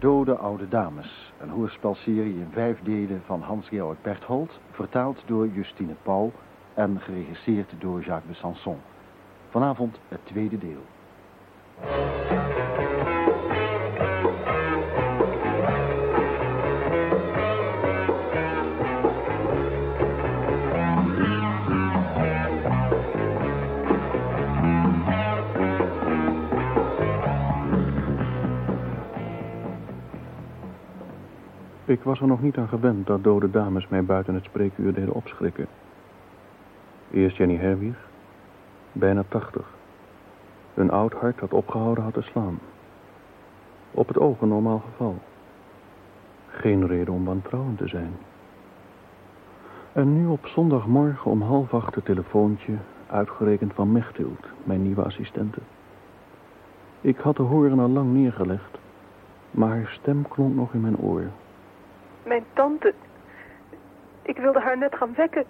Dode Oude Dames, een hoorspelserie in vijf delen van Hans-Georg Berthold, vertaald door Justine Pauw en geregisseerd door Jacques de Sanson. Vanavond het tweede deel. Ik was er nog niet aan gewend dat dode dames mij buiten het spreekuur deden opschrikken. Eerst Jenny Herwig, bijna tachtig. Een oud hart dat opgehouden had te slaan. Op het oog een normaal geval. Geen reden om wantrouwend te zijn. En nu op zondagmorgen om half acht het telefoontje, uitgerekend van Mechtild, mijn nieuwe assistente. Ik had de horen al lang neergelegd, maar haar stem klonk nog in mijn oor. Mijn tante. Ik wilde haar net gaan wekken.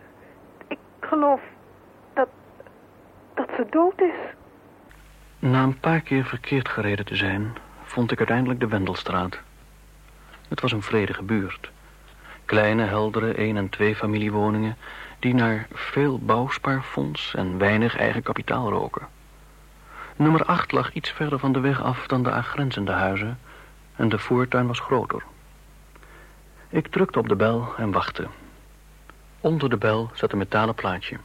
Ik geloof dat, dat ze dood is. Na een paar keer verkeerd gereden te zijn, vond ik uiteindelijk de Wendelstraat. Het was een vredige buurt. Kleine, heldere één- en twee familiewoningen... die naar veel bouwspaarfonds en weinig eigen kapitaal roken. Nummer 8 lag iets verder van de weg af dan de aangrenzende huizen... en de voortuin was groter. Ik drukte op de bel en wachtte. Onder de bel zat een metalen plaatje.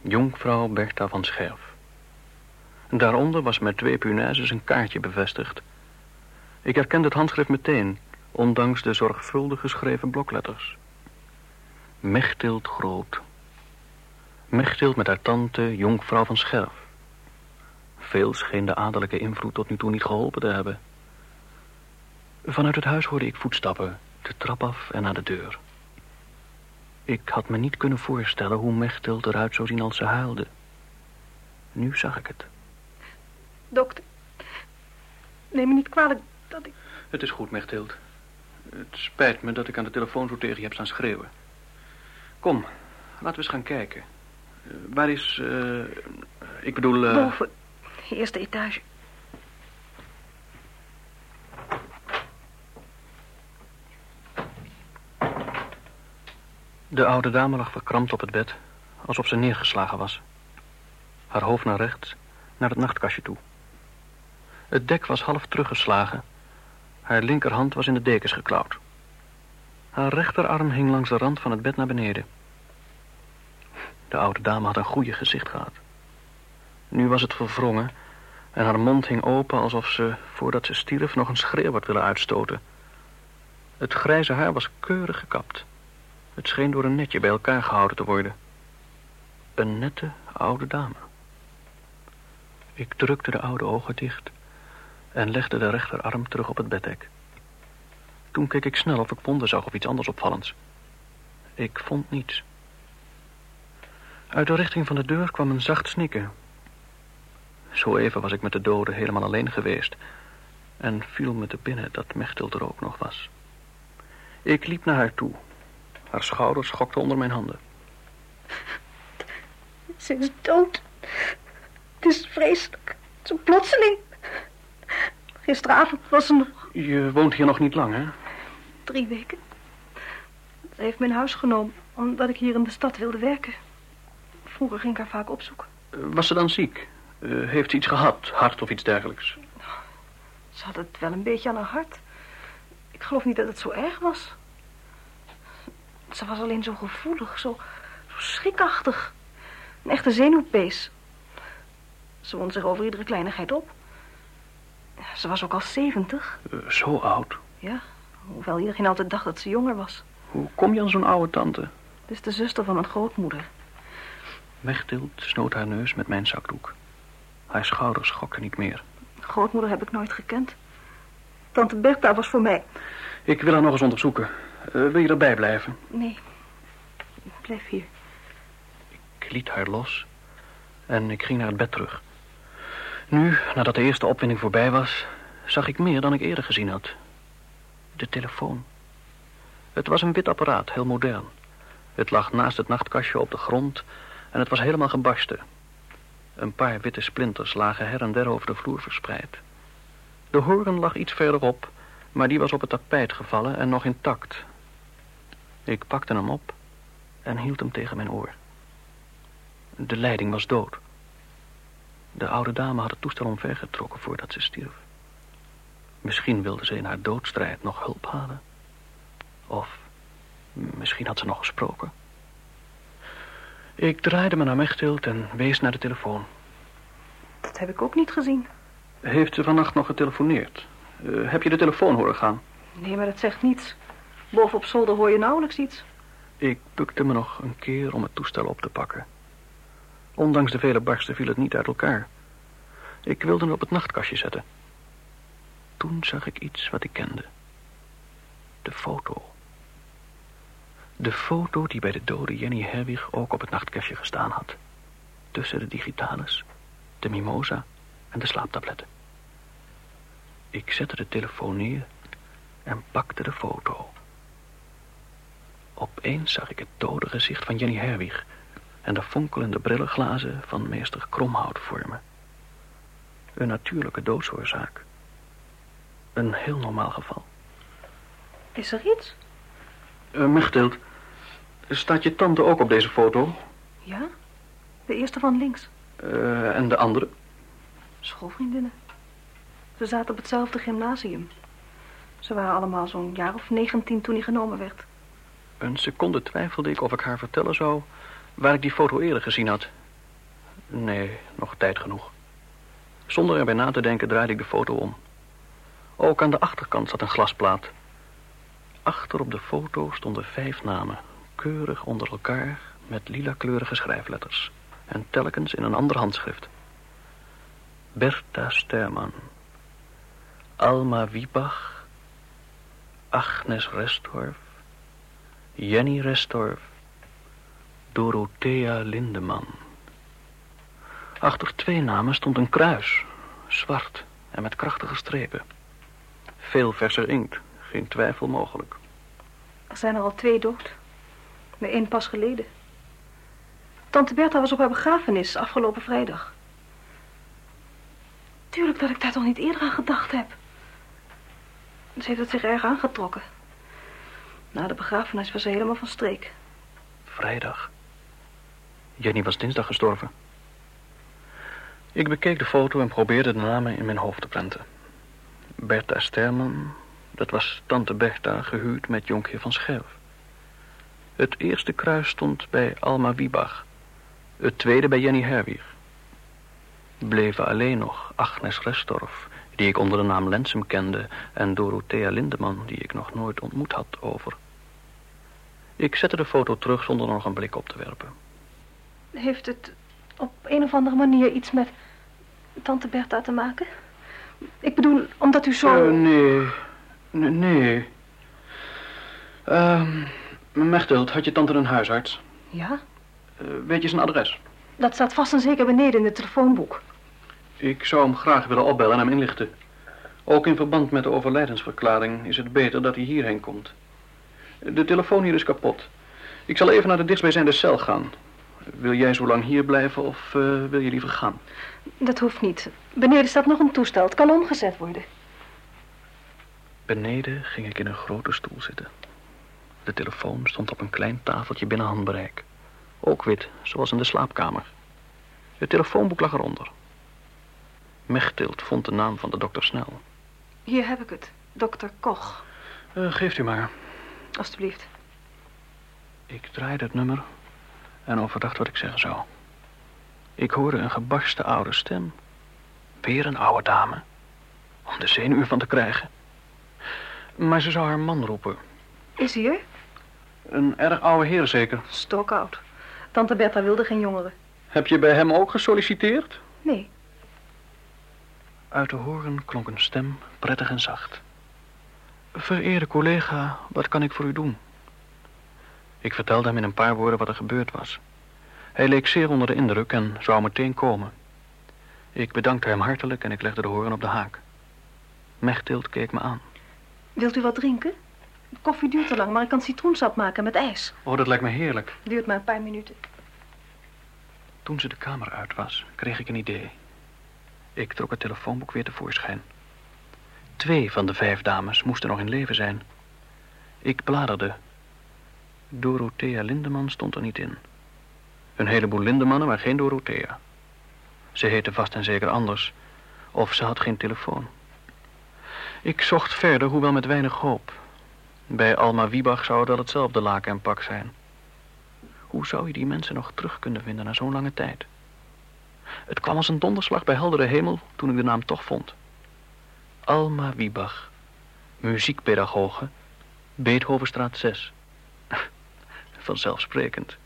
Jonkvrouw Bertha van Scherf. Daaronder was met twee punaises een kaartje bevestigd. Ik herkende het handschrift meteen, ondanks de zorgvuldig geschreven blokletters. Mechtild Groot. Mechtild met haar tante, jonkvrouw van Scherf. Veel scheen de adellijke invloed tot nu toe niet geholpen te hebben. Vanuit het huis hoorde ik voetstappen, de trap af en naar de deur. Ik had me niet kunnen voorstellen hoe Mechtild eruit zou zien als ze huilde. Nu zag ik het. Dokter, neem me niet kwalijk dat ik... Het is goed, Mechtild. Het spijt me dat ik aan de telefoon zo tegen je heb staan schreeuwen. Kom, laten we eens gaan kijken. Uh, waar is... Uh, ik bedoel... Uh... Boven, eerste etage. De oude dame lag verkrampt op het bed, alsof ze neergeslagen was. Haar hoofd naar rechts, naar het nachtkastje toe. Het dek was half teruggeslagen. Haar linkerhand was in de dekens geklauwd. Haar rechterarm hing langs de rand van het bed naar beneden. De oude dame had een goede gezicht gehad. Nu was het verwrongen en haar mond hing open alsof ze, voordat ze stierf, nog een schreeuw had willen uitstoten. Het grijze haar was keurig gekapt. Het scheen door een netje bij elkaar gehouden te worden. Een nette oude dame. Ik drukte de oude ogen dicht en legde de rechterarm terug op het beddek. Toen keek ik snel of ik wonden zag of iets anders opvallends. Ik vond niets. Uit de richting van de deur kwam een zacht snikken. Zo even was ik met de dode helemaal alleen geweest... en viel me te binnen dat Mechtild er ook nog was. Ik liep naar haar toe. Haar schouders schokten onder mijn handen. Ze is dood. Het is vreselijk. Zo plotseling. Gisteravond was ze nog... Je woont hier nog niet lang, hè? Drie weken. Ze heeft mijn huis genomen, omdat ik hier in de stad wilde werken. Vroeger ging ik haar vaak opzoeken. Was ze dan ziek? Uh, heeft ze iets gehad, hart of iets dergelijks? Ze had het wel een beetje aan haar hart. Ik geloof niet dat het zo erg was. Ze was alleen zo gevoelig, zo, zo schrikachtig. Een echte zenuwpees. Ze wond zich over iedere kleinigheid op. Ze was ook al zeventig. Uh, zo oud? Ja, hoewel iedereen altijd dacht dat ze jonger was. Hoe kom je aan zo'n oude tante? Het is de zuster van mijn grootmoeder. Mechtild snoot haar neus met mijn zakdoek. Haar schouders schokten niet meer. Grootmoeder heb ik nooit gekend. Tante Bertha was voor mij. Ik wil haar nog eens onderzoeken. Uh, wil je erbij blijven? Nee, ik blijf hier. Ik liet haar los en ik ging naar het bed terug. Nu, nadat de eerste opwinding voorbij was, zag ik meer dan ik eerder gezien had. De telefoon. Het was een wit apparaat, heel modern. Het lag naast het nachtkastje op de grond en het was helemaal gebarsten. Een paar witte splinters lagen her en der over de vloer verspreid. De hoorn lag iets verderop Maar die was op het tapijt gevallen en nog intact. Ik pakte hem op en hield hem tegen mijn oor. De leiding was dood. De oude dame had het toestel omvergetrokken voordat ze stierf. Misschien wilde ze in haar doodstrijd nog hulp halen. Of misschien had ze nog gesproken. Ik draaide me naar Mechthild en wees naar de telefoon. Dat heb ik ook niet gezien. Heeft ze vannacht nog getelefoneerd? Uh, heb je de telefoon horen gaan? Nee, maar dat zegt niets. Boven op zolder hoor je nauwelijks iets. Ik bukte me nog een keer om het toestel op te pakken. Ondanks de vele barsten viel het niet uit elkaar. Ik wilde het op het nachtkastje zetten. Toen zag ik iets wat ik kende. De foto. De foto die bij de dode Jenny Herwig ook op het nachtkastje gestaan had. Tussen de digitalis, de mimosa en de slaaptabletten. Ik zette de telefoon neer en pakte de foto. Opeens zag ik het dode gezicht van Jenny Herwig en de fonkelende brillenglazen van meester Kromhout vormen. Een natuurlijke doodsoorzaak. Een heel normaal geval. Is er iets? Uh, Mechthild, staat je tante ook op deze foto? Ja, de eerste van links. Uh, en de andere? Schoolvriendinnen. Ze zaten op hetzelfde gymnasium. Ze waren allemaal zo'n jaar of negentien toen hij genomen werd. Een seconde twijfelde ik of ik haar vertellen zou waar ik die foto eerder gezien had. Nee, nog tijd genoeg. Zonder erbij na te denken draaide ik de foto om. Ook aan de achterkant zat een glasplaat. Achter op de foto stonden vijf namen, keurig onder elkaar met lila-kleurige schrijfletters en telkens in een ander handschrift. Bertha Sterman, Alma Wiebach, Agnes Restorff, Jenny Restorff, Dorothea Lindeman. Achter twee namen stond een kruis, zwart en met krachtige strepen. Veel verser inkt, geen twijfel mogelijk. Er zijn er al twee dood. Maar één pas geleden. Tante Bertha was op haar begrafenis afgelopen vrijdag. Tuurlijk dat ik daar toch niet eerder aan gedacht heb. Ze heeft het zich erg aangetrokken. Na de begrafenis was ze helemaal van streek. Vrijdag. Jenny was dinsdag gestorven. Ik bekeek de foto en probeerde de namen in mijn hoofd te prenten. Bertha Sterman, dat was tante Bertha gehuwd met jonkheer van Scherf. Het eerste kruis stond bij Alma Wiebach. Het tweede bij Jenny Herwier. Bleven alleen nog Agnes Restorff, die ik onder de naam Lensum kende... en Dorothea Lindeman, die ik nog nooit ontmoet had, over. Ik zette de foto terug zonder nog een blik op te werpen. Heeft het op een of andere manier iets met tante Bertha te maken? Ik bedoel, omdat u zo... Uh, nee, nee, nee. Uh, Mechthild, had je tante een huisarts? Ja. Uh, weet je zijn adres? Dat staat vast en zeker beneden in het telefoonboek. Ik zou hem graag willen opbellen en hem inlichten. Ook in verband met de overlijdensverklaring is het beter dat hij hierheen komt. De telefoon hier is kapot. Ik zal even naar de dichtstbijzijnde cel gaan. Wil jij zo lang hier blijven of uh, wil je liever gaan? Dat hoeft niet. Beneden staat nog een toestel. Het kan omgezet worden. Beneden ging ik in een grote stoel zitten. De telefoon stond op een klein tafeltje binnen handbereik. Ook wit, zoals in de slaapkamer. Het telefoonboek lag eronder. Mechtild vond de naam van de dokter snel. Hier heb ik het. Dokter Koch. Uh, geeft u maar. Alsjeblieft. Ik draaide het nummer en overdacht wat ik zeggen zou. Ik hoorde een gebarste oude stem. Weer een oude dame. Om de zenuwen van te krijgen. Maar ze zou haar man roepen. Is hij er? Een erg oude heer zeker. Stokoud. Tante Bertha wilde geen jongeren. Heb je bij hem ook gesolliciteerd? Nee. Uit de horen klonk een stem, prettig en zacht. Vereerde collega, wat kan ik voor u doen? Ik vertelde hem in een paar woorden wat er gebeurd was. Hij leek zeer onder de indruk en zou meteen komen. Ik bedankte hem hartelijk en ik legde de horen op de haak. Mechtild keek me aan. Wilt u wat drinken? De koffie duurt te lang, maar ik kan citroensap maken met ijs. Oh, dat lijkt me heerlijk. Duurt maar een paar minuten. Toen ze de kamer uit was, kreeg ik een idee. Ik trok het telefoonboek weer tevoorschijn. Twee van de vijf dames moesten nog in leven zijn. Ik bladerde. Dorothea Lindeman stond er niet in. Een heleboel Lindemannen, maar geen Dorothea. Ze heette vast en zeker anders. Of ze had geen telefoon. Ik zocht verder, hoewel met weinig hoop. Bij Alma Wiebach zou wel hetzelfde laken en pak zijn. Hoe zou je die mensen nog terug kunnen vinden na zo'n lange tijd? Het kwam als een donderslag bij heldere hemel toen ik de naam toch vond. Alma Wiebach, muziekpedagoge, Beethovenstraat 6. Vanzelfsprekend.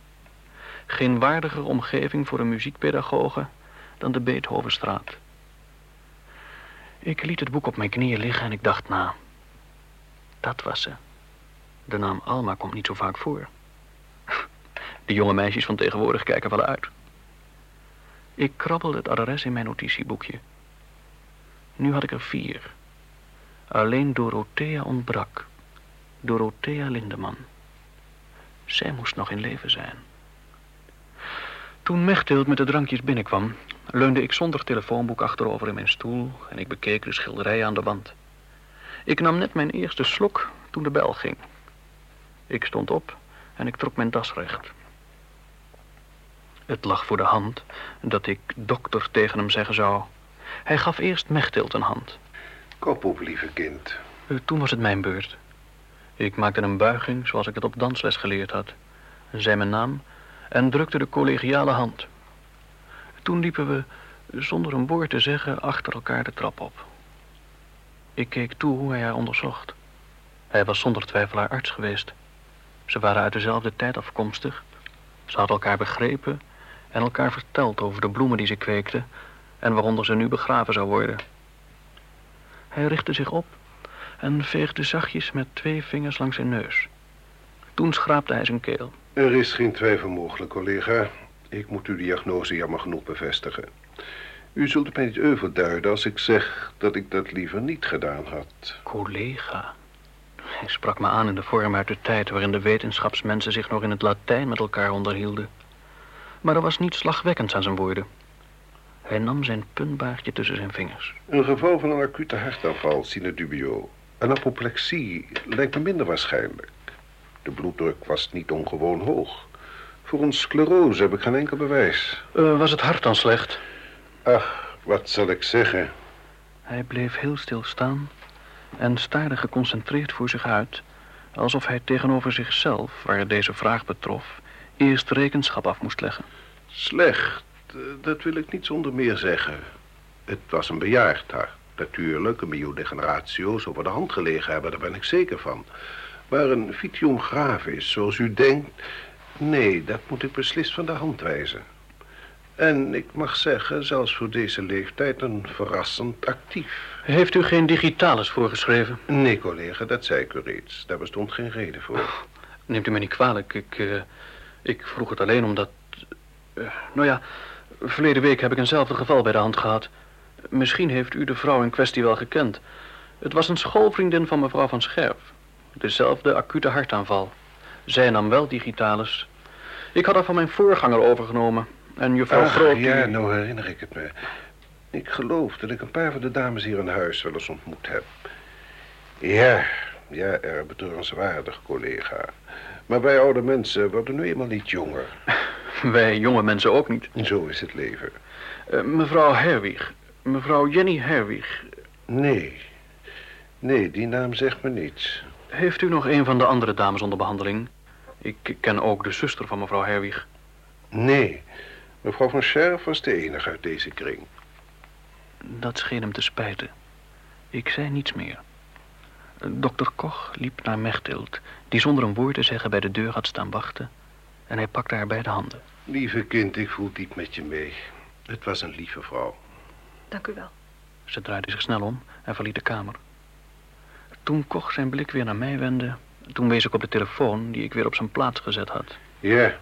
Geen waardiger omgeving voor een muziekpedagoge dan de Beethovenstraat. Ik liet het boek op mijn knieën liggen en ik dacht na. Dat was ze. De naam Alma komt niet zo vaak voor. De jonge meisjes van tegenwoordig kijken wel uit. Ik krabbelde het adres in mijn notitieboekje. Nu had ik er vier. Alleen Dorothea ontbrak. Dorothea Lindeman. Zij moest nog in leven zijn. Toen Mechthild met de drankjes binnenkwam, leunde ik zonder telefoonboek achterover in mijn stoel en ik bekeek de schilderijen aan de wand. Ik nam net mijn eerste slok toen de bel ging. Ik stond op en ik trok mijn das recht. Het lag voor de hand dat ik dokter tegen hem zeggen zou. Hij gaf eerst Mechthild een hand. Kop op, lieve kind. Eh, Toen was het mijn beurt. Ik maakte een buiging zoals ik het op dansles geleerd had. Zei mijn naam en drukte de collegiale hand. Toen liepen we, zonder een woord te zeggen, achter elkaar de trap op. Ik keek toe hoe hij haar onderzocht. Hij was zonder twijfel haar arts geweest. Ze waren uit dezelfde tijd afkomstig. Ze hadden elkaar begrepen en elkaar verteld over de bloemen die ze kweekte en waaronder ze nu begraven zou worden. Hij richtte zich op en veegde zachtjes met twee vingers langs zijn neus. Toen schraapte hij zijn keel. Er is geen twijfel mogelijk, collega. Ik moet uw diagnose jammer genoeg bevestigen. U zult het mij niet euvel duiden als ik zeg dat ik dat liever niet gedaan had. Collega. Hij sprak me aan in de vorm uit de tijd waarin de wetenschapsmensen zich nog in het Latijn met elkaar onderhielden. Maar er was niets slagwekkends aan zijn woorden. Hij nam zijn puntbaardje tussen zijn vingers. Een geval van een acute hartaanval, sine dubio. Een apoplexie lijkt me minder waarschijnlijk. De bloeddruk was niet ongewoon hoog. Voor een sclerose heb ik geen enkel bewijs. Eh, was het hart dan slecht? Ach, wat zal ik zeggen? Hij bleef heel stil staan en staarde geconcentreerd voor zich uit, alsof hij tegenover zichzelf, waar deze vraag betrof, eerst rekenschap af moest leggen. Slecht, eh, dat wil ik niet zonder meer zeggen. Het was een bejaard hart. Natuurlijk, een biodegeneratio zou voor de hand gelegen hebben, daar ben ik zeker van. Maar een vitium gravis, zoals u denkt... Nee, dat moet ik beslist van de hand wijzen. En ik mag zeggen, zelfs voor deze leeftijd, een verrassend actief. Heeft u geen digitalis voorgeschreven? Nee, collega, dat zei ik u reeds. Daar bestond geen reden voor. Neemt u me niet kwalijk. Ik, eh, ik vroeg het alleen omdat... eh, nou ja, verleden week heb ik eenzelfde geval bij de hand gehad. Misschien heeft u de vrouw in kwestie wel gekend. Het was een schoolvriendin van mevrouw van Scherp. Dezelfde acute hartaanval. Zij nam wel digitalis. Ik had haar van mijn voorganger overgenomen. En juffrouw Ach, Groot... die- ja, nou herinner ik het me. Ik geloof dat ik een paar van de dames hier in huis wel eens ontmoet heb. Ja, ja, erg betreurenswaardig, collega. Maar wij oude mensen worden nu eenmaal niet jonger. Wij jonge mensen ook niet. Zo is het leven. Eh, mevrouw Herwig. Mevrouw Jenny Herwig. Nee, nee, die naam zegt me niets. Heeft u nog een van de andere dames onder behandeling? Ik ken ook de zuster van mevrouw Herwig. Nee, mevrouw van Scherf was de enige uit deze kring. Dat scheen hem te spijten. Ik zei niets meer. Dokter Koch liep naar Mechthild, die zonder een woord te zeggen bij de deur had staan wachten. En hij pakte haar bij de handen. Lieve kind, ik voel diep met je mee. Het was een lieve vrouw. Dank u wel. Ze draaide zich snel om en verliet de kamer. Toen Koch zijn blik weer naar mij wendde, toen wees ik op de telefoon die ik weer op zijn plaats gezet had. Ja,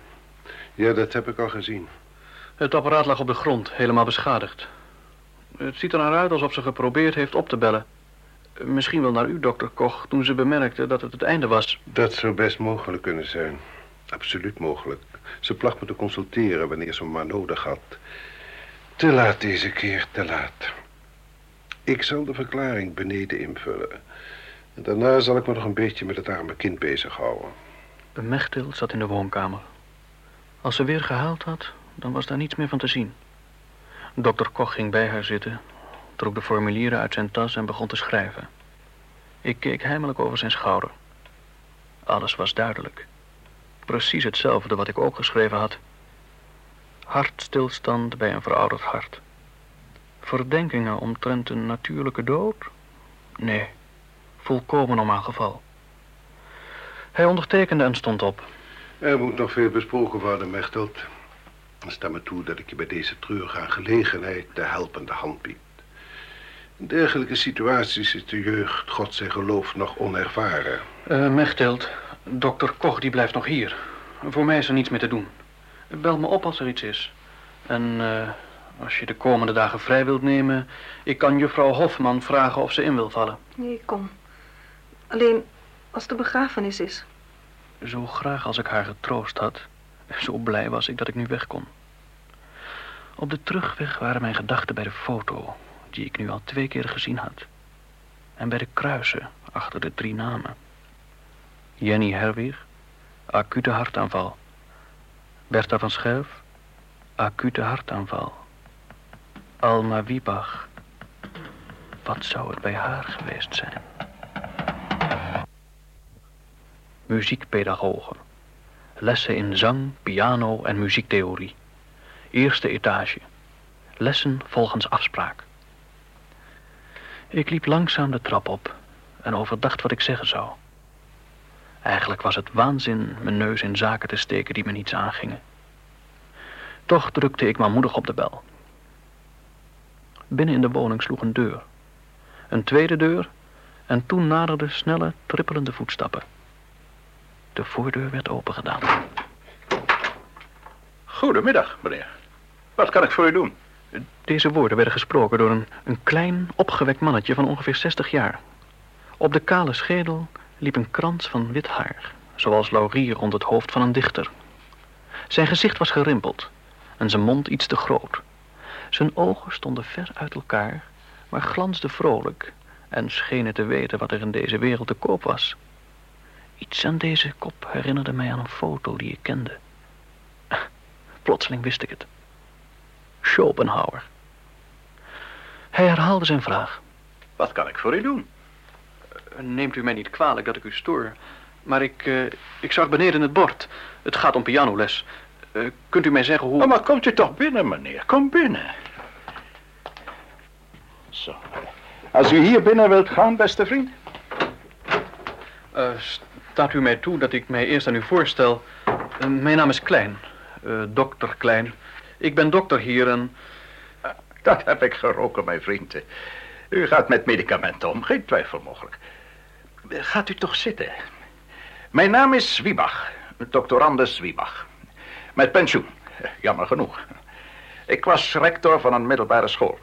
ja, dat heb ik al gezien. Het apparaat lag op de grond, helemaal beschadigd. Het ziet er naar uit alsof ze geprobeerd heeft op te bellen. Misschien wel naar u, dokter Koch, toen ze bemerkte dat het het einde was. Dat zou best mogelijk kunnen zijn. Absoluut mogelijk. Ze placht me te consulteren wanneer ze me maar nodig had. Te laat deze keer, te laat. Ik zal de verklaring beneden invullen. En daarna zal ik me nog een beetje met het arme kind bezighouden. Mechtil zat in de woonkamer. Als ze weer gehuild had, dan was daar niets meer van te zien. Dokter Koch ging bij haar zitten, trok de formulieren uit zijn tas en begon te schrijven. Ik keek heimelijk over zijn schouder. Alles was duidelijk. Precies hetzelfde wat ik ook geschreven had. Hartstilstand bij een verouderd hart. Verdenkingen omtrent een natuurlijke dood? Nee, volkomen normaal geval. Hij ondertekende en stond op. Er moet nog veel besproken worden, Mechtelt. Sta me toe dat ik je bij deze treurige aangelegenheid de helpende hand bied. In dergelijke situaties is de jeugd, God zijn geloof, nog onervaren. Uh, Mechtelt, dokter Koch die blijft nog hier. Voor mij is er niets meer te doen. Bel me op als er iets is. En uh, als je de komende dagen vrij wilt nemen... ik kan juffrouw Hofman vragen of ze in wil vallen. Nee, kom. Alleen als de begrafenis is. Zo graag als ik haar getroost had... zo blij was ik dat ik nu weg kon. Op de terugweg waren mijn gedachten bij de foto... die ik nu al twee keer gezien had. En bij de kruisen achter de drie namen. Jenny Herwig, acute hartaanval. Bertha van Scherf, acute hartaanval. Alma Wiebach. Wat zou het bij haar geweest zijn? Muziekpedagogen. Lessen in zang, piano en muziektheorie. Eerste etage. Lessen volgens afspraak. Ik liep langzaam de trap op en overdacht wat ik zeggen zou. Eigenlijk was het waanzin mijn neus in zaken te steken die me niets aangingen. Toch drukte ik moedig op de bel. Binnen in de woning sloeg een deur. Een tweede deur en toen naderden snelle, trippelende voetstappen. De voordeur werd opengedaan. Goedemiddag, meneer. Wat kan ik voor u doen? Deze woorden werden gesproken door een, een klein, opgewekt mannetje van ongeveer 60 jaar. Op de kale schedel liep een krans van wit haar, zoals laurier rond het hoofd van een dichter. Zijn gezicht was gerimpeld en zijn mond iets te groot. Zijn ogen stonden ver uit elkaar, maar glansden vrolijk en schenen te weten wat er in deze wereld te koop was. Iets aan deze kop herinnerde mij aan een foto die ik kende. Plotseling wist ik het. Schopenhauer. Hij herhaalde zijn vraag. Wat kan ik voor u doen? Neemt u mij niet kwalijk dat ik u stoor. Maar ik, uh, ik zag beneden het bord. Het gaat om pianoles. Uh, kunt u mij zeggen hoe... Oh, maar komt u toch binnen, meneer. Kom binnen. Zo. Als u hier binnen wilt gaan, beste vriend. Uh, staat u mij toe dat ik mij eerst aan u voorstel. mijn naam is Klein. dokter Klein. Ik ben dokter hier en... Dat heb ik geroken, mijn vriend. U gaat met medicamenten om, geen twijfel mogelijk. Gaat u toch zitten. Mijn naam is Wiebach, doctorandus Wiebach. Met pensioen, jammer genoeg. Ik was rector van een middelbare school.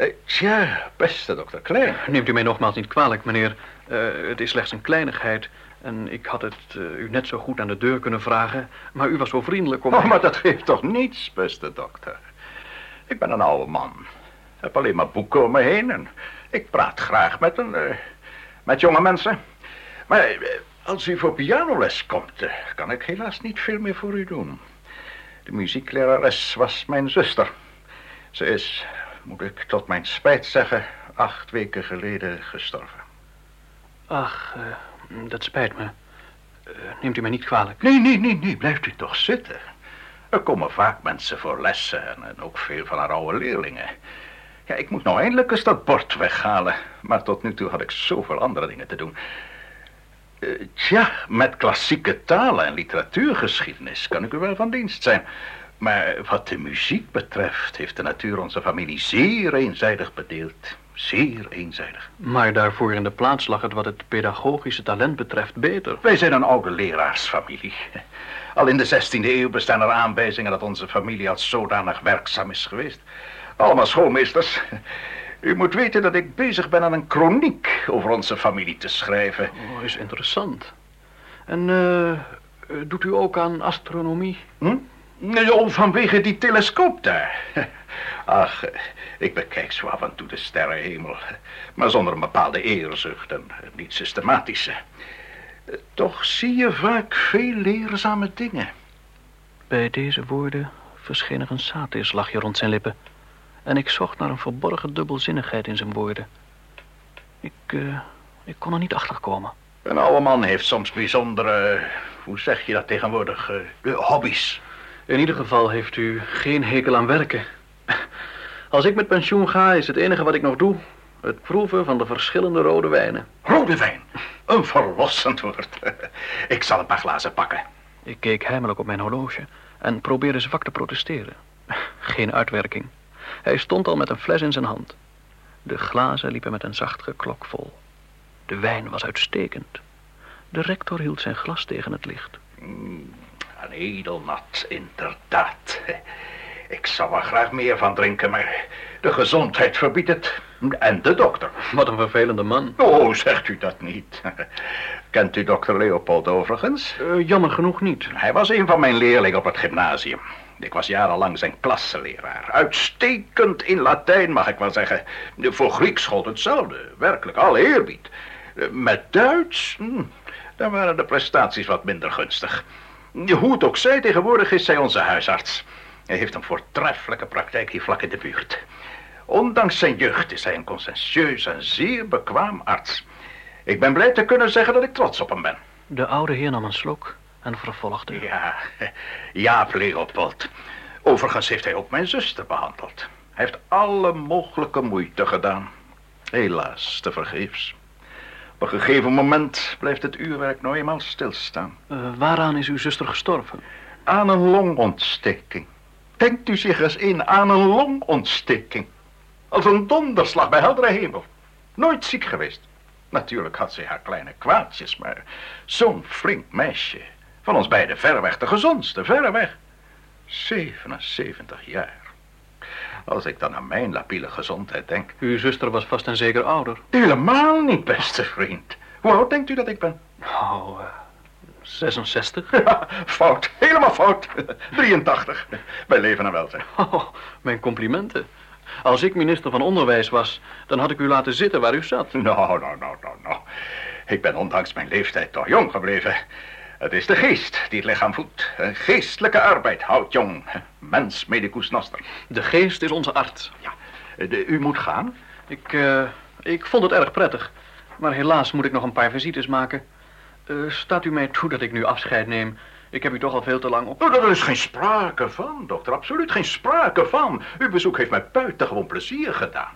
Uh, tja, beste dokter Klein. Neemt u mij nogmaals niet kwalijk, meneer. Uh, het is slechts een kleinigheid. En ik had het uh, u net zo goed aan de deur kunnen vragen. Maar u was zo vriendelijk om... Oh, maar dat geeft toch niets, beste dokter. Ik ben een oude man. Ik heb alleen maar boeken om me heen. En ik praat graag met een met jonge mensen. Maar eh, als u voor pianoles komt, eh, kan ik helaas niet veel meer voor u doen. De muzieklerares was mijn zuster. Ze is, moet ik tot mijn spijt zeggen, acht weken geleden gestorven. Ach, uh, dat spijt me. Uh, neemt u mij niet kwalijk? Nee, nee, nee, nee, blijft u toch zitten. Er komen vaak mensen voor lessen en, en ook veel van haar oude leerlingen. Ja, ik moet nou eindelijk eens dat bord weghalen. Maar tot nu toe had ik zoveel andere dingen te doen. Uh, tja, met klassieke talen en literatuurgeschiedenis kan ik u wel van dienst zijn. Maar wat de muziek betreft heeft de natuur onze familie zeer eenzijdig bedeeld. Zeer eenzijdig. Maar daarvoor in de plaats lag het wat het pedagogische talent betreft beter. Wij zijn een oude leraarsfamilie. Al in de 16e eeuw bestaan er aanwijzingen dat onze familie als zodanig werkzaam is geweest. Allemaal schoolmeesters. U moet weten dat ik bezig ben aan een kroniek over onze familie te schrijven. Oh, is interessant. En uh, doet u ook aan astronomie? Hm? Oh, vanwege die telescoop daar. Ach, ik bekijk zo af en toe de sterrenhemel. Maar zonder een bepaalde eerzucht en niet systematische. Toch zie je vaak veel leerzame dingen. Bij deze woorden verscheen er een satirslachje rond zijn lippen. En ik zocht naar een verborgen dubbelzinnigheid in zijn woorden. Ik, uh, ik kon er niet achter komen. Een oude man heeft soms bijzondere, hoe zeg je dat tegenwoordig, uh, hobby's. In ieder geval heeft u geen hekel aan werken. Als ik met pensioen ga, is het enige wat ik nog doe... het proeven van de verschillende rode wijnen. Rode wijn? Een verlossend woord. Ik zal een paar glazen pakken. Ik keek heimelijk op mijn horloge en probeerde zwak te protesteren. Geen uitwerking. Hij stond al met een fles in zijn hand. De glazen liepen met een zacht geklok vol. De wijn was uitstekend. De rector hield zijn glas tegen het licht. Een edelnat, inderdaad. Ik zou er graag meer van drinken, maar de gezondheid verbiedt het. En de dokter. Wat een vervelende man. Oh, zegt u dat niet. Kent u dokter Leopold overigens? Uh, jammer genoeg niet. Hij was een van mijn leerlingen op het gymnasium. Ik was jarenlang zijn klasseleraar. Uitstekend in Latijn, mag ik wel zeggen. Voor Grieks gold hetzelfde. Werkelijk, alle eerbied. Met Duits, hm, daar waren de prestaties wat minder gunstig. Hoe het ook zij, tegenwoordig is zij onze huisarts. Hij heeft een voortreffelijke praktijk hier vlak in de buurt. Ondanks zijn jeugd is hij een conscientieus en zeer bekwaam arts. Ik ben blij te kunnen zeggen dat ik trots op hem ben. De oude heer nam een slok en vervolgde. Ja, Jaap Leopold. Overigens heeft hij ook mijn zuster behandeld. Hij heeft alle mogelijke moeite gedaan. Helaas, te vergeefs. Op een gegeven moment blijft het uurwerk nou eenmaal stilstaan. Uh, waaraan is uw zuster gestorven? Aan een longontsteking. Denkt u zich eens in aan een longontsteking. Als een donderslag bij heldere hemel. Nooit ziek geweest. Natuurlijk had ze haar kleine kwaadjes, maar zo'n flink meisje. Van ons beiden verreweg de gezondste, verreweg. 77 jaar. Als ik dan aan mijn labiele gezondheid denk. Uw zuster was vast en zeker ouder. Helemaal niet, beste vriend. Hoe oud denkt u dat ik ben? Uh, 66? Ja, fout. Helemaal fout. 83. Bij leven en welzijn. Oh, mijn complimenten. Als ik minister van Onderwijs was, dan had ik u laten zitten waar u zat. Nou, nou, nou, nou, nou. Ik ben ondanks mijn leeftijd toch jong gebleven. Het is de geest die het lichaam voedt. Een geestelijke arbeid houdt jong. Mens medicus noster. De geest is onze arts. Ja, de, u moet gaan. Ik, uh, ik vond het erg prettig. Maar helaas moet ik nog een paar visites maken. Uh, staat u mij toe dat ik nu afscheid neem? Ik heb u toch al veel te lang op... Oh, er is geen sprake van, dokter. Absoluut geen sprake van. Uw bezoek heeft mij buitengewoon plezier gedaan.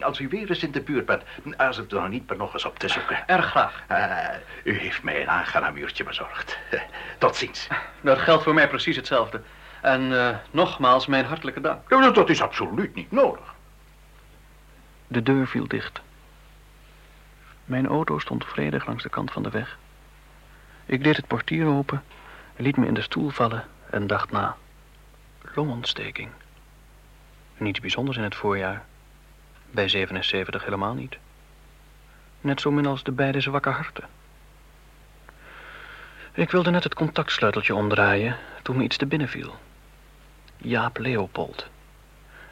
Als u weer eens in de buurt bent, aarzel het er nog niet maar nog eens op te zoeken. Erg graag. Uh, u heeft mij een aangenaam uurtje bezorgd. tot ziens. Dat geldt voor mij precies hetzelfde. En uh, nogmaals mijn hartelijke dank. Ja, dat is absoluut niet nodig. De deur viel dicht. Mijn auto stond vredig langs de kant van de weg. Ik deed het portier open, liet me in de stoel vallen en dacht na. Longontsteking. Niets bijzonders in het voorjaar. Bij 77 helemaal niet. Net zo min als de beide zwakke harten. Ik wilde net het contactsleuteltje omdraaien toen me iets te binnen viel. Jaap Leopold.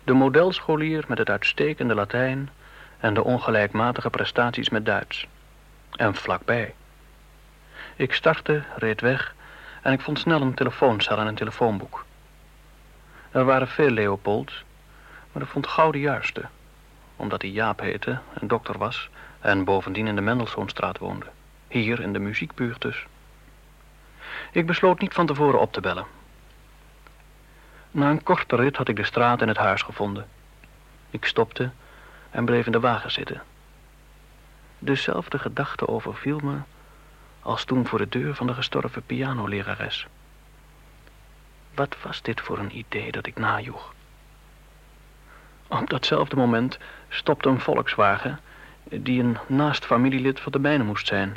De modelscholier met het uitstekende Latijn en de ongelijkmatige prestaties met Duits. En vlakbij. Ik startte, reed weg en ik vond snel een telefooncel en een telefoonboek. Er waren veel Leopolds, maar ik vond gauw de juiste omdat hij Jaap heette en dokter was en bovendien in de Mendelssohnstraat woonde. Hier in de muziekbuurt dus. Ik besloot niet van tevoren op te bellen. Na een korte rit had ik de straat en het huis gevonden. Ik stopte en bleef in de wagen zitten. Dezelfde gedachte overviel me als toen voor de deur van de gestorven pianolerares. Wat was dit voor een idee dat ik najoeg? Op datzelfde moment stopte een Volkswagen... die een naast familielid van de mijne moest zijn.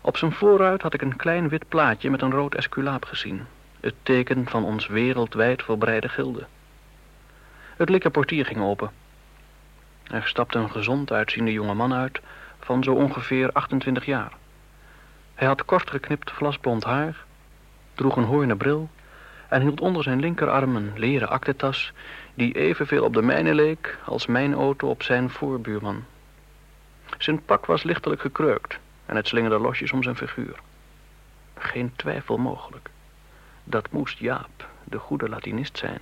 Op zijn voorruit had ik een klein wit plaatje met een rood esculaap gezien. Het teken van ons wereldwijd verbreide gilde. Het likkerportier ging open. Er stapte een gezond uitziende jonge man uit... van zo ongeveer 28 jaar. Hij had kort geknipt vlasblond haar... droeg een hoornen bril en hield onder zijn linkerarm een leren aktetas die evenveel op de mijne leek als mijn auto op zijn voorbuurman. Zijn pak was lichtelijk gekreukt en het slingerde losjes om zijn figuur. Geen twijfel mogelijk. Dat moest Jaap, de goede Latinist zijn.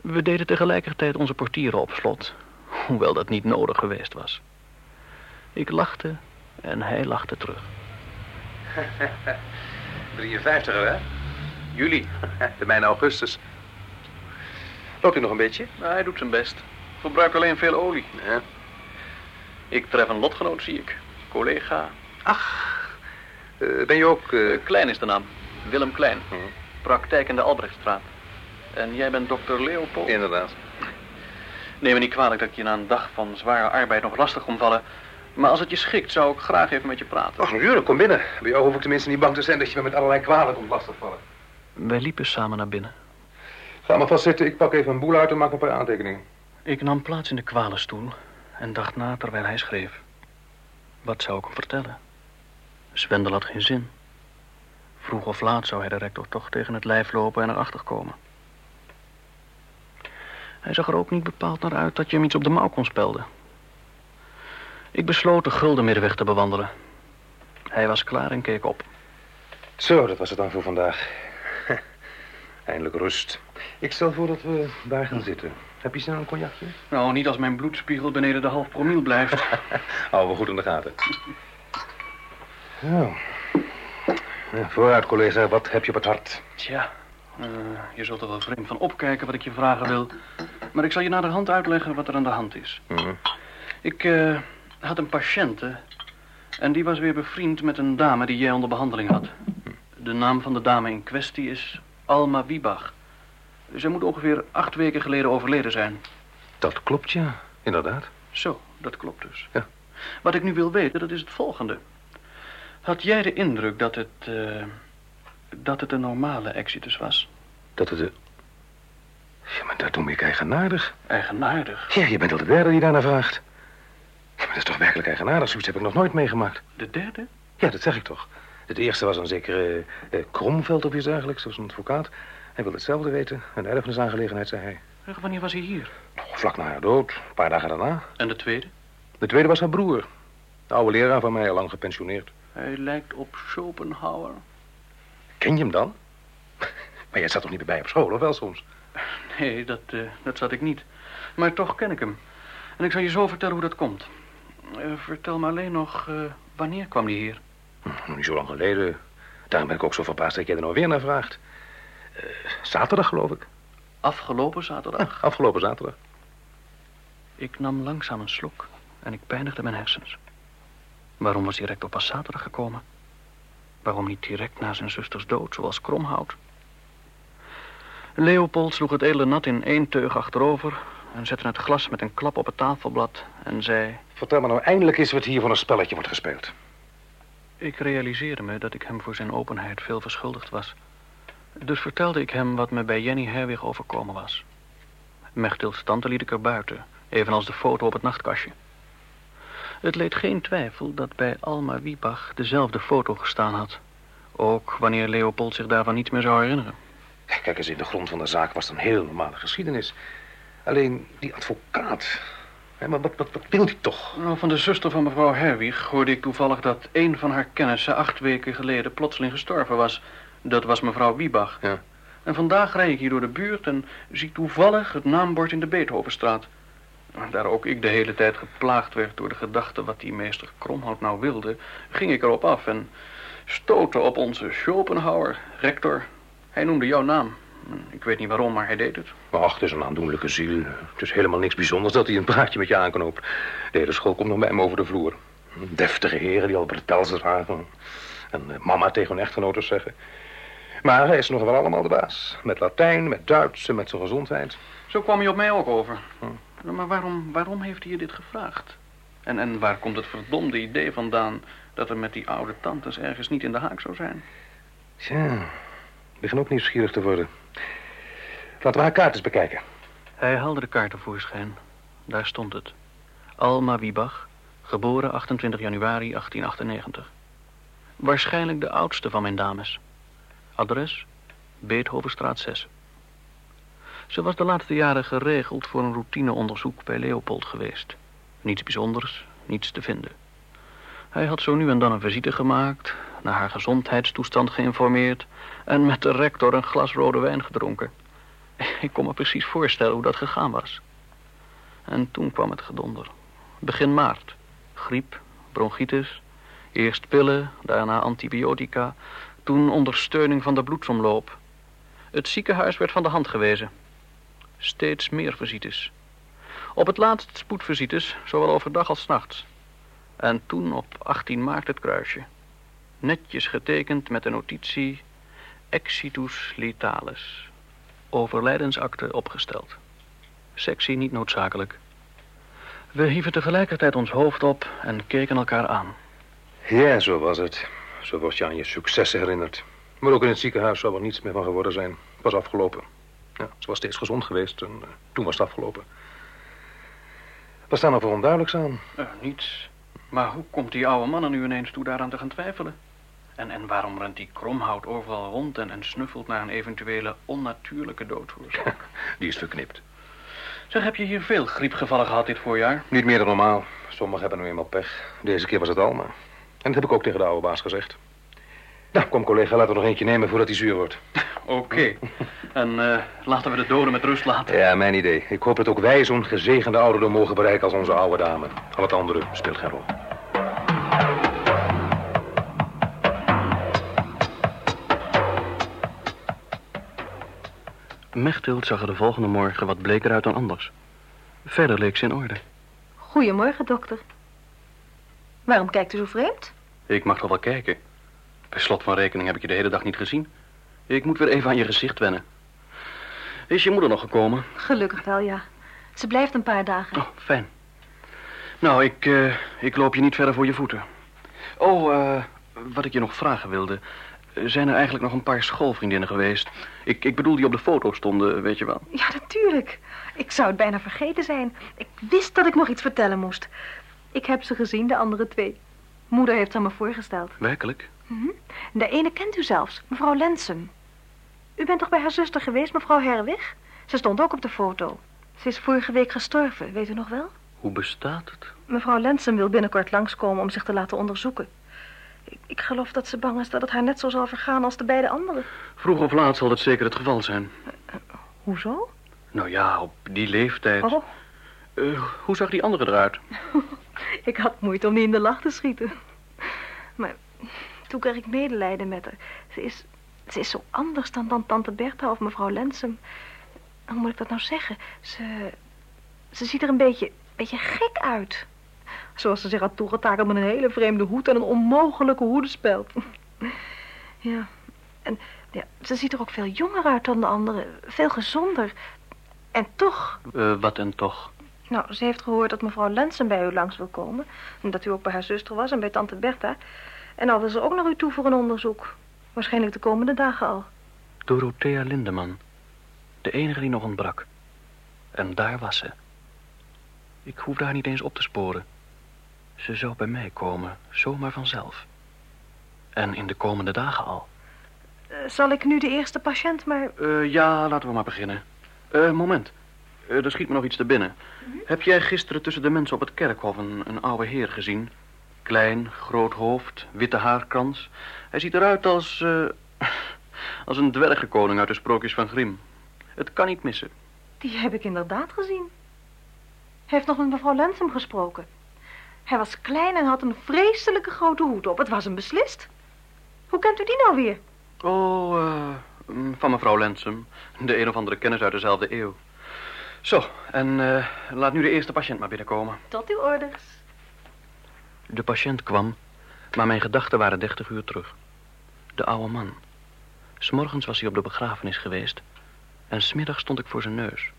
We deden tegelijkertijd onze portieren op slot, hoewel dat niet nodig geweest was. Ik lachte en hij lachte terug. 53 hè? Juli. De mijne augustus. Loopt u nog een beetje? Nou, hij doet zijn best. Verbruikt alleen veel olie. Ja. Ik tref een lotgenoot, zie ik. Collega. Ach, eh, ben je ook... eh, Eh, Klein is de naam. Willem Klein. Hm. Praktijk in de Albrechtstraat. En jij bent dokter Leopold? Inderdaad. Neem me niet kwalijk dat ik je na een dag van zware arbeid nog lastig kom vallen. Maar als het je schikt, zou ik graag even met je praten. Ach, natuurlijk, kom binnen. Bij jou hoef ik tenminste niet bang te zijn dat je me met allerlei kwalen komt lastigvallen. Wij liepen samen naar binnen. Ga maar vast zitten, ik pak even een boel uit en maak een paar aantekeningen. Ik nam plaats in de kwalenstoel en dacht na terwijl hij schreef. Wat zou ik hem vertellen? Zwendel had geen zin. Vroeg of laat zou hij de rector toch tegen het lijf lopen en erachter komen. Hij zag er ook niet bepaald naar uit dat je hem iets op de mouw kon spelden. Ik besloot de gulden middenweg te bewandelen. Hij was klaar en keek op. Zo, dat was het dan voor vandaag. Eindelijk rust. Ik stel voor dat we daar gaan zitten. Heb je snel een cognacje? Nou, niet als mijn bloedspiegel beneden de half promiel blijft. Houden we goed in de gaten. Zo. Ja, vooruit, collega. Wat heb je op het hart? Tja, eh, je zult er wel vreemd van opkijken wat ik je vragen wil. Maar ik zal je naderhand uitleggen wat er aan de hand is. Mhm. Ik eh, had een patiënte. En die was weer bevriend met een dame die jij onder behandeling had. De naam van de dame in kwestie is Alma Wiebach. Zij moet ongeveer acht weken geleden overleden zijn. Dat klopt, ja. Inderdaad. Zo, dat klopt dus. Ja. Wat ik nu wil weten, dat is het volgende. Had jij de indruk dat het... eh, dat het een normale exitus was? Dat het de... Ja, maar dat doe ik eigenaardig. Eigenaardig. Ja, je bent al de derde die daarna vraagt. Ja, maar dat is toch werkelijk eigenaardig? Zoiets heb ik nog nooit meegemaakt. De derde? Ja, dat zeg ik toch. Het eerste was een zekere eh, Kromveld of iets dergelijks, zoals een advocaat. Hij wilde hetzelfde weten. Een erfenisaangelegenheid, zei hij. Wanneer was hij hier? Nou, vlak na haar dood, een paar dagen daarna. En de tweede? De tweede was haar broer. De oude leraar van mij, al lang gepensioneerd. Hij lijkt op Schopenhauer. Ken je hem dan? Maar jij zat toch niet bij op school, of wel soms? Nee, dat, eh, dat zat ik niet. Maar toch ken ik hem. En ik zal je zo vertellen hoe dat komt. Eh, vertel me alleen nog, eh, wanneer kwam hij hier? Hm, nog niet zo lang geleden. Daarom ben ik ook zo verbaasd dat jij er nou weer naar vraagt. Eh, zaterdag, geloof ik. Afgelopen zaterdag. Afgelopen zaterdag. Ik nam langzaam een slok en ik pijnigde mijn hersens. Waarom was die rector pas zaterdag gekomen? Waarom niet direct na zijn zusters dood, zoals Kromhout? Leopold sloeg het edele nat in één teug achterover... en zette het glas met een klap op het tafelblad en zei... Vertel me nou eindelijk eens wat hier voor een spelletje wordt gespeeld. Ik realiseerde me dat ik hem voor zijn openheid veel verschuldigd was. Dus vertelde ik hem wat me bij Jenny Herwig overkomen was. Mechtils tante liet ik er buiten, evenals de foto op het nachtkastje. Het leed geen twijfel dat bij Alma Wiebach dezelfde foto gestaan had. Ook wanneer Leopold zich daarvan niets meer zou herinneren. Kijk eens, in de grond van de zaak was het een heel normale geschiedenis. Alleen die advocaat. Hé, maar wat, wat, wat wil die toch? Nou, van de zuster van mevrouw Herwig hoorde ik toevallig dat een van haar kennissen acht weken geleden plotseling gestorven was. Dat was mevrouw Wiebach. Ja. En vandaag rijd ik hier door de buurt en zie toevallig het naambord in de Beethovenstraat. Daar ook ik de hele tijd geplaagd werd door de gedachte wat die meester Kromhout nou wilde, ging ik erop af en stootte op onze Schopenhauer, rector. Hij noemde jouw naam. Ik weet niet waarom, maar hij deed het. Ach, het is een aandoenlijke ziel. Het is helemaal niks bijzonders dat hij een praatje met je aanknoopt. De hele school komt nog bij hem over de vloer. Deftige heren die al bretels dragen. En eh, mama tegen hun echtgenoten zeggen. Maar hij is nog wel allemaal de baas. Met Latijn, met Duits en met zijn gezondheid. Zo kwam hij op mij ook over. Maar waarom, waarom heeft hij je dit gevraagd? En, en waar komt het verdomde idee vandaan dat er met die oude tantes ergens niet in de haak zou zijn? Tja, ik begin ook nieuwsgierig te worden. Laten we haar kaart eens bekijken. Hij haalde de kaart tevoorschijn. Daar stond het. Alma Wiebach, geboren 28 januari 1898. Waarschijnlijk de oudste van mijn dames. Adres Beethovenstraat 6. Ze was de laatste jaren geregeld voor een routineonderzoek bij Leopold geweest. Niets bijzonders, niets te vinden. Hij had zo nu en dan een visite gemaakt, naar haar gezondheidstoestand geïnformeerd en met de rector een glas rode wijn gedronken. Ik kon me precies voorstellen hoe dat gegaan was. En toen kwam het gedonder. Begin maart. Griep, bronchitis, eerst pillen, daarna antibiotica, toen ondersteuning van de bloedsomloop. Het ziekenhuis werd van de hand gewezen. Steeds meer visites. Op het laatst spoedvisites, zowel overdag als nachts. En toen op 18 maart het kruisje. Netjes getekend met de notitie Exitus letalis. Overlijdensakte opgesteld. Sectie niet noodzakelijk. We hieven tegelijkertijd ons hoofd op en keken elkaar aan. Ja, zo was het. Zo word je aan je successen herinnerd. Maar ook in het ziekenhuis zou er niets meer van geworden zijn. Was afgelopen. Ja, ze was steeds gezond geweest en uh, toen was het afgelopen. Wat staan er voor onduidelijks aan? Uh, niets. Maar hoe komt die oude man er nu ineens toe daaraan te gaan twijfelen? En, en waarom rent die kromhout overal rond en, en snuffelt naar een eventuele onnatuurlijke doodsoorzaak? die is verknipt. Zeg, heb je hier veel griepgevallen gehad dit voorjaar? Niet meer dan normaal. Sommigen hebben nu eenmaal pech. Deze keer was het Alma. En dat heb ik ook tegen de oude baas gezegd. Nou, kom collega, laten we nog eentje nemen voordat hij zuur wordt. Oké. Okay. En uh, laten we de doden met rust laten. Ja, mijn idee. Ik hoop dat ook wij zo'n gezegende ouderdom mogen bereiken als onze oude dame. Al het andere speelt geen rol. Mechthild zag er de volgende morgen wat bleker uit dan anders. Verder leek ze in orde. Goedemorgen, dokter. Waarom kijkt u zo vreemd? Ik mag toch wel kijken. Bij slot van rekening heb ik je de hele dag niet gezien. Ik moet weer even aan je gezicht wennen. Is je moeder nog gekomen? Gelukkig wel, ja. Ze blijft een paar dagen. Oh, fijn. Nou, ik, uh, ik loop je niet verder voor je voeten. Oh, uh, wat ik je nog vragen wilde. Zijn er eigenlijk nog een paar schoolvriendinnen geweest? Ik, ik bedoel die op de foto stonden, weet je wel. Ja, natuurlijk. Ik zou het bijna vergeten zijn. Ik wist dat ik nog iets vertellen moest. Ik heb ze gezien, de andere twee. Moeder heeft ze me voorgesteld. Werkelijk? Mm -hmm. De ene kent u zelfs, mevrouw Lensum. U bent toch bij haar zuster geweest, mevrouw Herwig? Ze stond ook op de foto. Ze is vorige week gestorven, weet u nog wel? Hoe bestaat het? Mevrouw Lensum wil binnenkort langskomen om zich te laten onderzoeken. Ik, ik, geloof dat ze bang is dat het haar net zo zal vergaan als de beide anderen. Vroeg of laat zal dat zeker het geval zijn. Uh, hoezo? Nou ja, op die leeftijd. Oh. Uh, hoe zag die andere eruit? ik had moeite om die in de lach te schieten. Maar toen kreeg ik medelijden met haar. Ze is, ze is zo anders dan, dan tante Bertha of mevrouw Lensum. Hoe moet ik dat nou zeggen? Ze, ze ziet er een beetje, beetje gek uit. Zoals ze zich had toegetakeld met een hele vreemde hoed en een onmogelijke hoedenspeld. ja, en ja, ze ziet er ook veel jonger uit dan de anderen. Veel gezonder. En toch... Uh, wat en toch? Nou, ze heeft gehoord dat mevrouw Lensen bij u langs wil komen. En dat u ook bij haar zuster was en bij tante Bertha. En al wil ze ook naar u toe voor een onderzoek. Waarschijnlijk de komende dagen al. Dorothea Lindeman. De enige die nog ontbrak. En daar was ze. Ik hoefde haar niet eens op te sporen. Ze zou bij mij komen, zomaar vanzelf. En in de komende dagen al. Uh, zal ik nu de eerste patiënt maar... Uh, ja, laten we maar beginnen. Uh, moment. er schiet me nog iets te binnen. Heb jij gisteren tussen de mensen op het kerkhof een, een oude heer gezien? Klein, groot hoofd, witte haarkrans. Hij ziet eruit als... als een dwergenkoning uit de sprookjes van Grimm. Het kan niet missen. Die heb ik inderdaad gezien. Hij heeft nog met mevrouw Lensum gesproken. Hij was klein en had een vreselijke grote hoed op. Het was hem beslist. Hoe kent u die nou weer? Oh, uh, van mevrouw Lensum. De een of andere kennis uit dezelfde eeuw. Zo, en uh, laat nu de eerste patiënt maar binnenkomen. Tot uw orders. De patiënt kwam, maar mijn gedachten waren dertig uur terug. De oude man. S'morgens was hij op de begrafenis geweest. En smiddag stond ik voor zijn neus.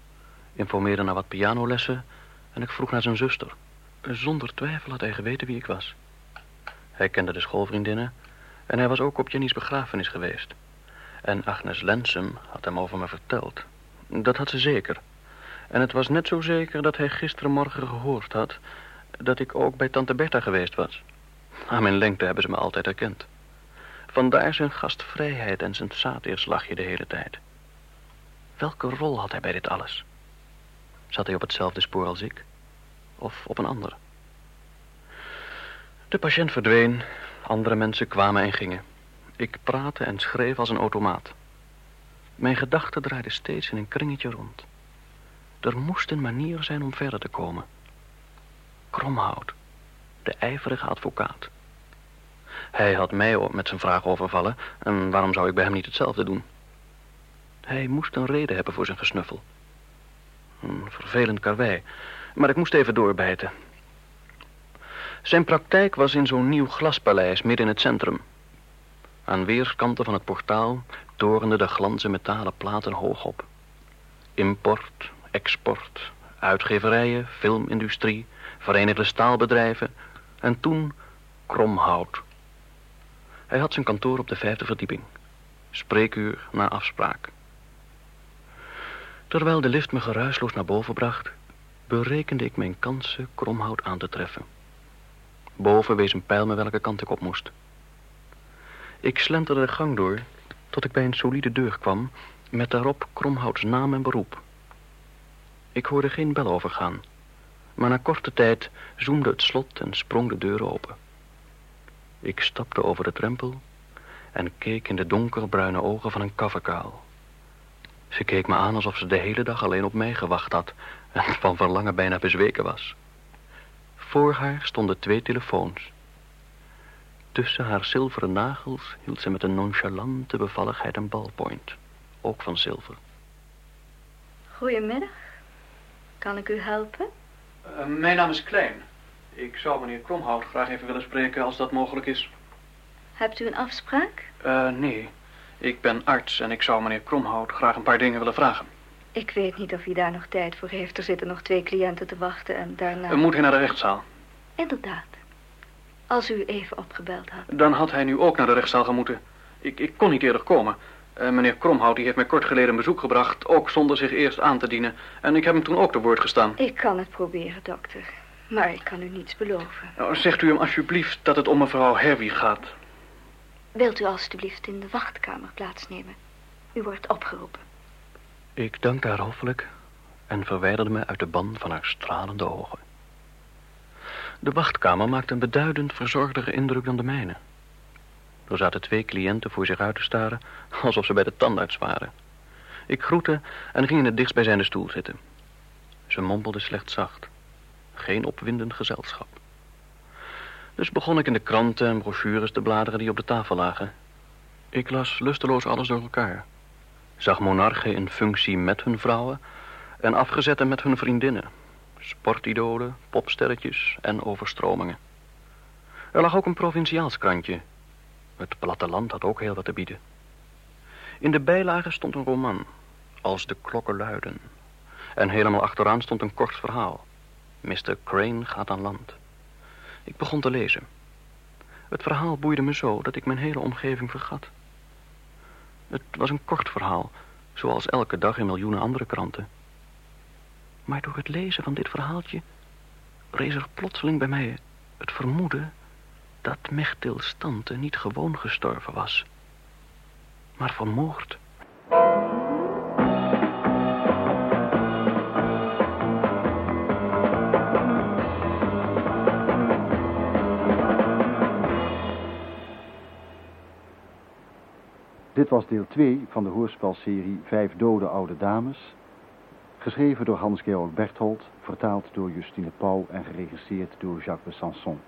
Informeerde naar wat pianolessen en ik vroeg naar zijn zuster. Zonder twijfel had hij geweten wie ik was. Hij kende de schoolvriendinnen en hij was ook op Jenny's begrafenis geweest. En Agnes Lensum had hem over me verteld. Dat had ze zeker. En het was net zo zeker dat hij gisterenmorgen gehoord had... dat ik ook bij tante Bertha geweest was. Aan mijn lengte hebben ze me altijd herkend. Vandaar zijn gastvrijheid en zijn saatirslachje de hele tijd. Welke rol had hij bij dit alles? Zat hij op hetzelfde spoor als ik? Of op een ander? De patiënt verdween, andere mensen kwamen en gingen. Ik praatte en schreef als een automaat. Mijn gedachten draaiden steeds in een kringetje rond. Er moest een manier zijn om verder te komen. Kromhout, de ijverige advocaat. Hij had mij met zijn vraag overvallen en waarom zou ik bij hem niet hetzelfde doen? Hij moest een reden hebben voor zijn gesnuffel. Een vervelend karwei, maar ik moest even doorbijten. Zijn praktijk was in zo'n nieuw glaspaleis midden in het centrum. Aan weerskanten van het portaal torenden de glanzen metalen platen hoog op. Import, export, uitgeverijen, filmindustrie, verenigde staalbedrijven en toen kromhout. Hij had zijn kantoor op de vijfde verdieping. Spreekuur na afspraak. Terwijl de lift me geruisloos naar boven bracht, berekende ik mijn kansen kromhout aan te treffen. Boven wees een pijl me welke kant ik op moest. Ik slenterde de gang door tot ik bij een solide deur kwam met daarop Kromhouts naam en beroep. Ik hoorde geen bel overgaan, maar na korte tijd zoemde het slot en sprong de deur open. Ik stapte over de drempel en keek in de donkerbruine ogen van een kafferkaal. Ze keek me aan alsof ze de hele dag alleen op mij gewacht had en van verlangen bijna bezweken was. Voor haar stonden twee telefoons. Tussen haar zilveren nagels hield ze met een nonchalante bevalligheid een ballpoint, ook van zilver. Goedemiddag. Kan ik u helpen? Uh, mijn naam is Klein. Ik zou meneer Kromhout graag even willen spreken als dat mogelijk is. Hebt u een afspraak? Uh, nee. Ik ben arts en ik zou meneer Kromhout graag een paar dingen willen vragen. Ik weet niet of hij daar nog tijd voor heeft. Er zitten nog twee cliënten te wachten en daarna... Uh, moet hij naar de rechtszaal? Inderdaad. Als u even opgebeld had. Dan had hij nu ook naar de rechtszaal gemoeten. Ik, ik kon niet eerder komen. Uh, meneer Kromhout die heeft mij kort geleden een bezoek gebracht... ook zonder zich eerst aan te dienen. En ik heb hem toen ook te woord gestaan. Ik kan het proberen, dokter. Maar ik kan u niets beloven. Nou, zegt u hem alsjeblieft dat het om mevrouw Herwig gaat. Wilt u alstublieft in de wachtkamer plaatsnemen? U wordt opgeroepen. Ik dank haar hoffelijk en verwijderde me uit de ban van haar stralende ogen. De wachtkamer maakte een beduidend verzorgdere indruk dan de mijne. Er zaten twee cliënten voor zich uit te staren, alsof ze bij de tandarts waren. Ik groette en ging in het dichtstbijzijnde stoel zitten. Ze mompelde slechts zacht. Geen opwindend gezelschap. Dus begon ik in de kranten en brochures te bladeren die op de tafel lagen. Ik las lusteloos alles door elkaar. Zag monarchen in functie met hun vrouwen en afgezetten met hun vriendinnen. Sportidolen, popsterretjes en overstromingen. Er lag ook een provinciaals krantje. Het platteland had ook heel wat te bieden. In de bijlage stond een roman, als de klokken luiden. En helemaal achteraan stond een kort verhaal. Mr. Crane gaat aan land. Ik begon te lezen. Het verhaal boeide me zo dat ik mijn hele omgeving vergat. Het was een kort verhaal, zoals elke dag in miljoenen andere kranten. Maar door het lezen van dit verhaaltje rees er plotseling bij mij het vermoeden dat Mechtil Stante niet gewoon gestorven was, maar vermoord. Dit was deel 2 van de hoorspelserie Vijf dode oude dames. Geschreven door Hans-Georg Berthold, vertaald door Justine Pauw en geregisseerd door Jacques Sanson.